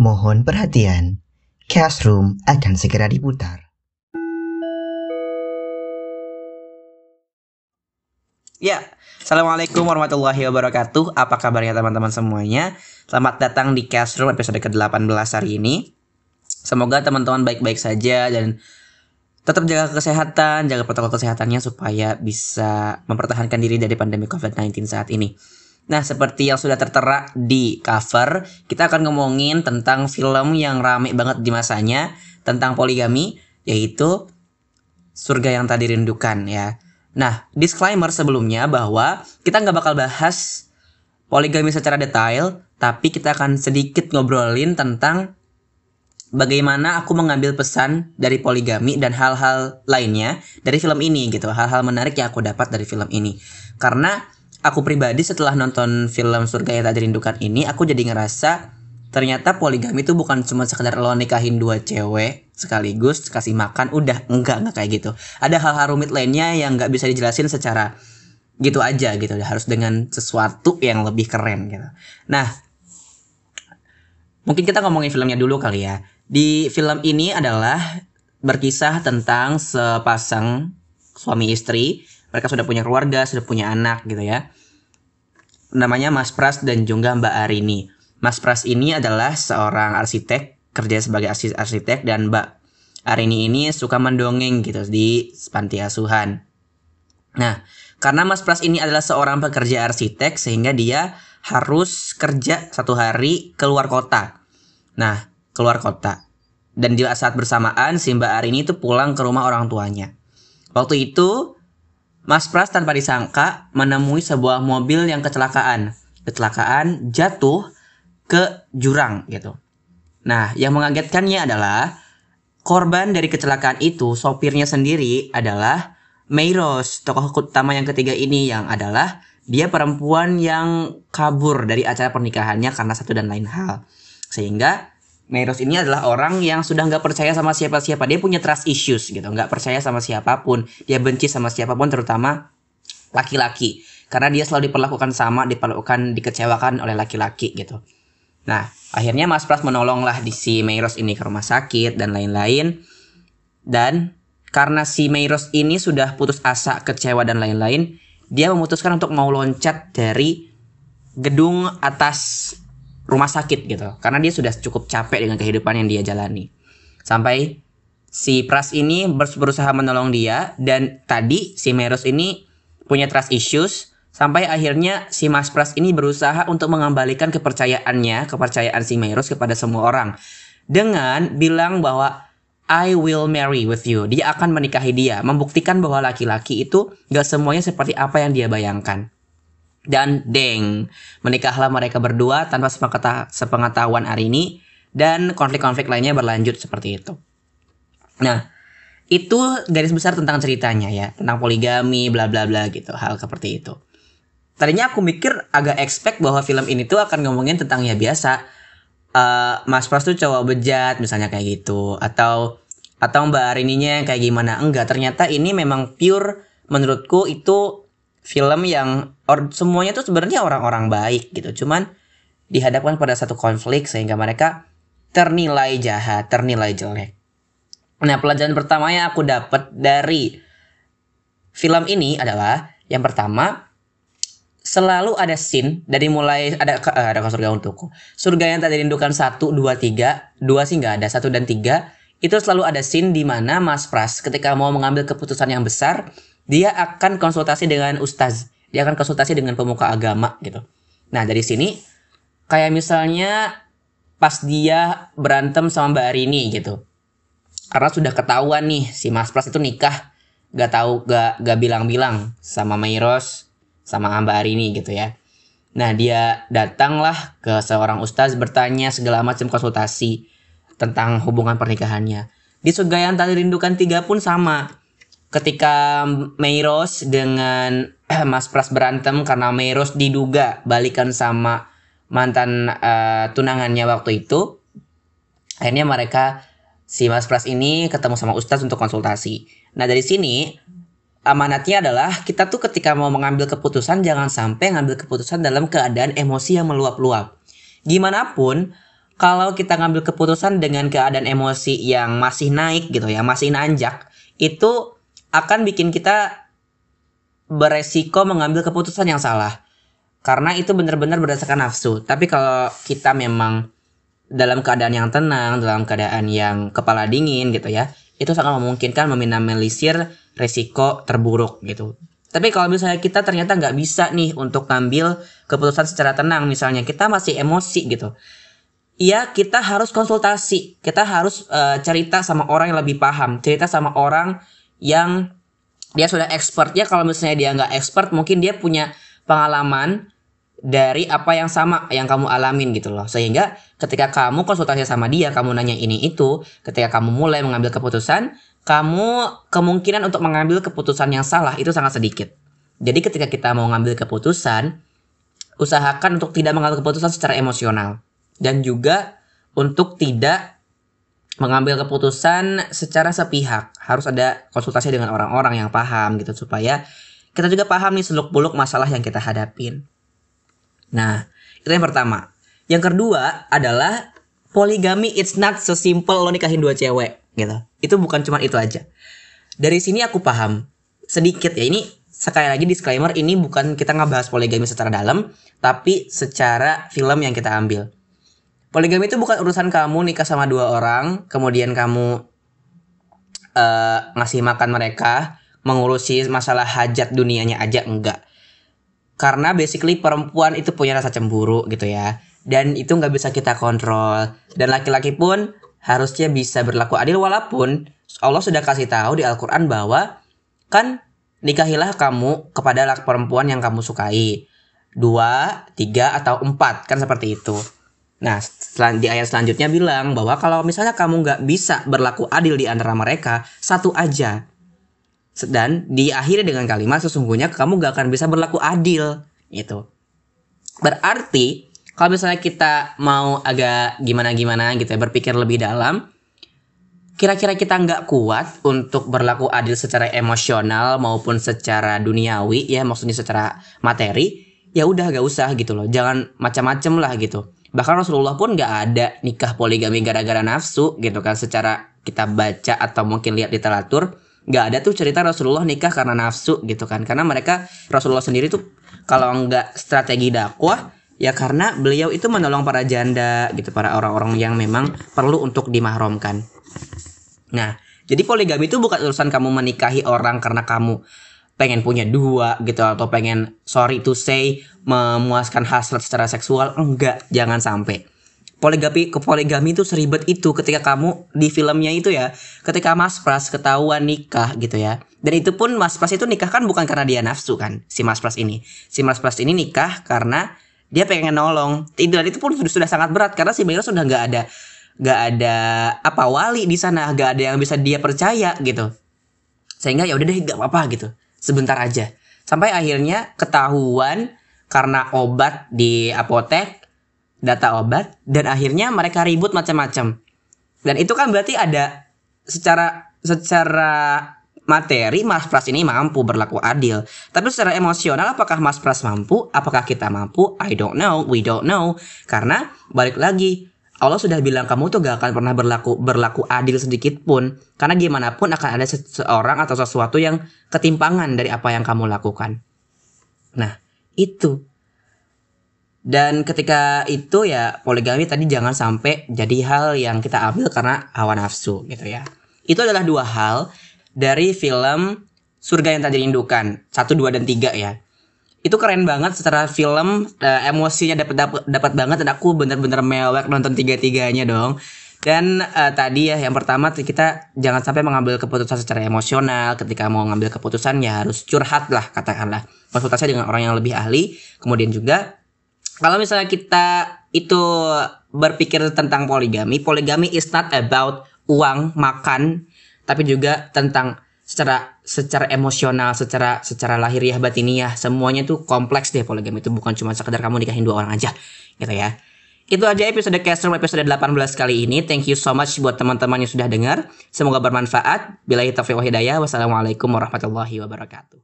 Mohon perhatian, Cast Room akan segera diputar. Ya, Assalamualaikum warahmatullahi wabarakatuh. Apa kabarnya teman-teman semuanya? Selamat datang di Cast Room episode ke-18 hari ini. Semoga teman-teman baik-baik saja dan tetap jaga kesehatan, jaga protokol kesehatannya supaya bisa mempertahankan diri dari pandemi COVID-19 saat ini. Nah, seperti yang sudah tertera di cover, kita akan ngomongin tentang film yang rame banget di masanya tentang poligami, yaitu Surga yang Tadi Rindukan ya. Nah, disclaimer sebelumnya bahwa kita nggak bakal bahas poligami secara detail, tapi kita akan sedikit ngobrolin tentang bagaimana aku mengambil pesan dari poligami dan hal-hal lainnya dari film ini gitu. Hal-hal menarik yang aku dapat dari film ini. Karena aku pribadi setelah nonton film Surga yang Tak Dirindukan ini, aku jadi ngerasa ternyata poligami itu bukan cuma sekedar lo nikahin dua cewek sekaligus kasih makan udah enggak enggak kayak gitu. Ada hal-hal rumit lainnya yang nggak bisa dijelasin secara gitu aja gitu harus dengan sesuatu yang lebih keren gitu. Nah mungkin kita ngomongin filmnya dulu kali ya. Di film ini adalah berkisah tentang sepasang suami istri mereka sudah punya keluarga sudah punya anak gitu ya namanya Mas Pras dan juga Mbak Arini Mas Pras ini adalah seorang arsitek, kerja sebagai arsitek dan Mbak Arini ini suka mendongeng gitu di panti asuhan. Nah, karena Mas Pras ini adalah seorang pekerja arsitek sehingga dia harus kerja satu hari keluar kota. Nah, keluar kota. Dan di saat bersamaan si Mbak Arini itu pulang ke rumah orang tuanya. Waktu itu Mas Pras tanpa disangka menemui sebuah mobil yang kecelakaan. Kecelakaan jatuh ke jurang gitu. Nah, yang mengagetkannya adalah korban dari kecelakaan itu sopirnya sendiri adalah Meiros, tokoh utama yang ketiga ini yang adalah dia perempuan yang kabur dari acara pernikahannya karena satu dan lain hal. Sehingga Meiros ini adalah orang yang sudah nggak percaya sama siapa-siapa. Dia punya trust issues gitu, nggak percaya sama siapa pun. Dia benci sama siapa pun, terutama laki-laki. Karena dia selalu diperlakukan sama, diperlakukan, dikecewakan oleh laki-laki gitu. Nah, akhirnya Mas Pras menolonglah di si Meiros ini ke rumah sakit dan lain-lain. Dan karena si Meiros ini sudah putus asa, kecewa dan lain-lain, dia memutuskan untuk mau loncat dari gedung atas rumah sakit gitu. Karena dia sudah cukup capek dengan kehidupan yang dia jalani. Sampai si Pras ini berusaha menolong dia dan tadi si Meiros ini punya trust issues Sampai akhirnya si Mas Pras ini berusaha untuk mengembalikan kepercayaannya, kepercayaan si Meiros kepada semua orang. Dengan bilang bahwa I will marry with you. Dia akan menikahi dia. Membuktikan bahwa laki-laki itu gak semuanya seperti apa yang dia bayangkan. Dan deng, menikahlah mereka berdua tanpa sepengetahuan hari ini. Dan konflik-konflik lainnya berlanjut seperti itu. Nah, itu garis besar tentang ceritanya ya. Tentang poligami, bla bla bla gitu. Hal seperti itu tadinya aku mikir agak expect bahwa film ini tuh akan ngomongin tentang ya biasa uh, Mas Pras tuh cowok bejat misalnya kayak gitu atau atau Mbak Arininya kayak gimana enggak ternyata ini memang pure menurutku itu film yang or, semuanya tuh sebenarnya orang-orang baik gitu cuman dihadapkan pada satu konflik sehingga mereka ternilai jahat ternilai jelek nah pelajaran pertama yang aku dapat dari film ini adalah yang pertama selalu ada scene dari mulai ada uh, ada surga untukku. Surga yang tadi rindukan satu, dua, tiga, dua sih nggak ada, satu dan tiga itu selalu ada scene di mana Mas Pras ketika mau mengambil keputusan yang besar, dia akan konsultasi dengan ustaz, dia akan konsultasi dengan pemuka agama gitu. Nah dari sini kayak misalnya pas dia berantem sama Mbak Arini gitu, karena sudah ketahuan nih si Mas Pras itu nikah, gak tahu gak gak bilang-bilang sama Mairos sama Mbak ini gitu ya. Nah dia datanglah ke seorang ustaz bertanya segala macam konsultasi tentang hubungan pernikahannya. Di surga yang tadi rindukan tiga pun sama. Ketika Meiros dengan Mas Pras berantem karena Meiros diduga balikan sama mantan uh, tunangannya waktu itu. Akhirnya mereka si Mas Pras ini ketemu sama Ustadz untuk konsultasi. Nah dari sini amanatnya adalah kita tuh ketika mau mengambil keputusan jangan sampai ngambil keputusan dalam keadaan emosi yang meluap-luap. Gimana pun kalau kita ngambil keputusan dengan keadaan emosi yang masih naik gitu ya, masih nanjak, itu akan bikin kita beresiko mengambil keputusan yang salah. Karena itu benar-benar berdasarkan nafsu. Tapi kalau kita memang dalam keadaan yang tenang, dalam keadaan yang kepala dingin gitu ya, itu sangat memungkinkan meminimalisir resiko terburuk gitu. Tapi kalau misalnya kita ternyata nggak bisa nih untuk ngambil keputusan secara tenang, misalnya kita masih emosi gitu, ya kita harus konsultasi kita harus uh, cerita sama orang yang lebih paham cerita sama orang yang dia sudah expert ya kalau misalnya dia nggak expert mungkin dia punya pengalaman dari apa yang sama yang kamu alamin gitu loh. Sehingga ketika kamu konsultasi sama dia kamu nanya ini itu ketika kamu mulai mengambil keputusan kamu kemungkinan untuk mengambil keputusan yang salah itu sangat sedikit. Jadi ketika kita mau mengambil keputusan usahakan untuk tidak mengambil keputusan secara emosional. Dan juga untuk tidak mengambil keputusan secara sepihak. Harus ada konsultasi dengan orang-orang yang paham gitu supaya kita juga paham nih seluk-beluk masalah yang kita hadapin. Nah, itu yang pertama. Yang kedua adalah poligami it's not so simple lo nikahin dua cewek gitu. Itu bukan cuma itu aja. Dari sini aku paham sedikit ya ini sekali lagi disclaimer ini bukan kita ngebahas poligami secara dalam tapi secara film yang kita ambil. Poligami itu bukan urusan kamu nikah sama dua orang, kemudian kamu uh, ngasih makan mereka, mengurusi masalah hajat dunianya aja enggak. Karena basically perempuan itu punya rasa cemburu gitu ya. Dan itu nggak bisa kita kontrol. Dan laki-laki pun harusnya bisa berlaku adil walaupun Allah sudah kasih tahu di Al-Quran bahwa kan nikahilah kamu kepada laki perempuan yang kamu sukai. Dua, tiga, atau empat. Kan seperti itu. Nah, di ayat selanjutnya bilang bahwa kalau misalnya kamu nggak bisa berlaku adil di antara mereka, satu aja. Dan diakhiri dengan kalimat sesungguhnya kamu nggak akan bisa berlaku adil. Itu. Berarti kalau misalnya kita mau agak gimana-gimana gitu ya, berpikir lebih dalam, kira-kira kita nggak kuat untuk berlaku adil secara emosional maupun secara duniawi ya, maksudnya secara materi, ya udah gak usah gitu loh. Jangan macam-macam lah gitu Bahkan Rasulullah pun nggak ada nikah poligami gara-gara nafsu gitu kan. Secara kita baca atau mungkin lihat literatur nggak ada tuh cerita Rasulullah nikah karena nafsu gitu kan. Karena mereka Rasulullah sendiri tuh kalau nggak strategi dakwah ya karena beliau itu menolong para janda gitu para orang-orang yang memang perlu untuk dimahramkan nah jadi poligami itu bukan urusan kamu menikahi orang karena kamu pengen punya dua gitu atau pengen sorry to say memuaskan hasrat secara seksual enggak jangan sampai. Poligami ke poligami itu seribet itu ketika kamu di filmnya itu ya ketika Mas Pras ketahuan nikah gitu ya. Dan itu pun Mas Pras itu nikah kan bukan karena dia nafsu kan si Mas Pras ini. Si Mas Pras ini nikah karena dia pengen nolong. Dan itu pun sudah, sudah sangat berat karena si Mira sudah nggak ada nggak ada apa wali di sana nggak ada yang bisa dia percaya gitu. Sehingga ya udah deh nggak apa-apa gitu sebentar aja. Sampai akhirnya ketahuan karena obat di apotek, data obat, dan akhirnya mereka ribut macam-macam. Dan itu kan berarti ada secara secara materi Mas Pras ini mampu berlaku adil. Tapi secara emosional apakah Mas Pras mampu? Apakah kita mampu? I don't know, we don't know. Karena balik lagi Allah sudah bilang kamu tuh gak akan pernah berlaku berlaku adil sedikit pun karena gimana pun akan ada seseorang atau sesuatu yang ketimpangan dari apa yang kamu lakukan. Nah, itu. Dan ketika itu ya poligami tadi jangan sampai jadi hal yang kita ambil karena hawa nafsu gitu ya. Itu adalah dua hal dari film Surga yang tak dirindukan. Satu, dua, dan tiga ya itu keren banget secara film uh, emosinya dapat dapat banget dan aku bener-bener mewek nonton tiga tiganya dong. Dan uh, tadi ya yang pertama kita jangan sampai mengambil keputusan secara emosional. Ketika mau ngambil keputusan ya harus curhat lah katakanlah. Konsultasi dengan orang yang lebih ahli. Kemudian juga kalau misalnya kita itu berpikir tentang poligami poligami is not about uang makan tapi juga tentang secara secara emosional, secara secara lahiriah batiniah, semuanya tuh kompleks deh poligami itu bukan cuma sekedar kamu nikahin dua orang aja gitu ya. Itu aja episode Castro episode 18 kali ini. Thank you so much buat teman-teman yang sudah dengar. Semoga bermanfaat. Bila taufiq wa hidayah. Wassalamualaikum warahmatullahi wabarakatuh.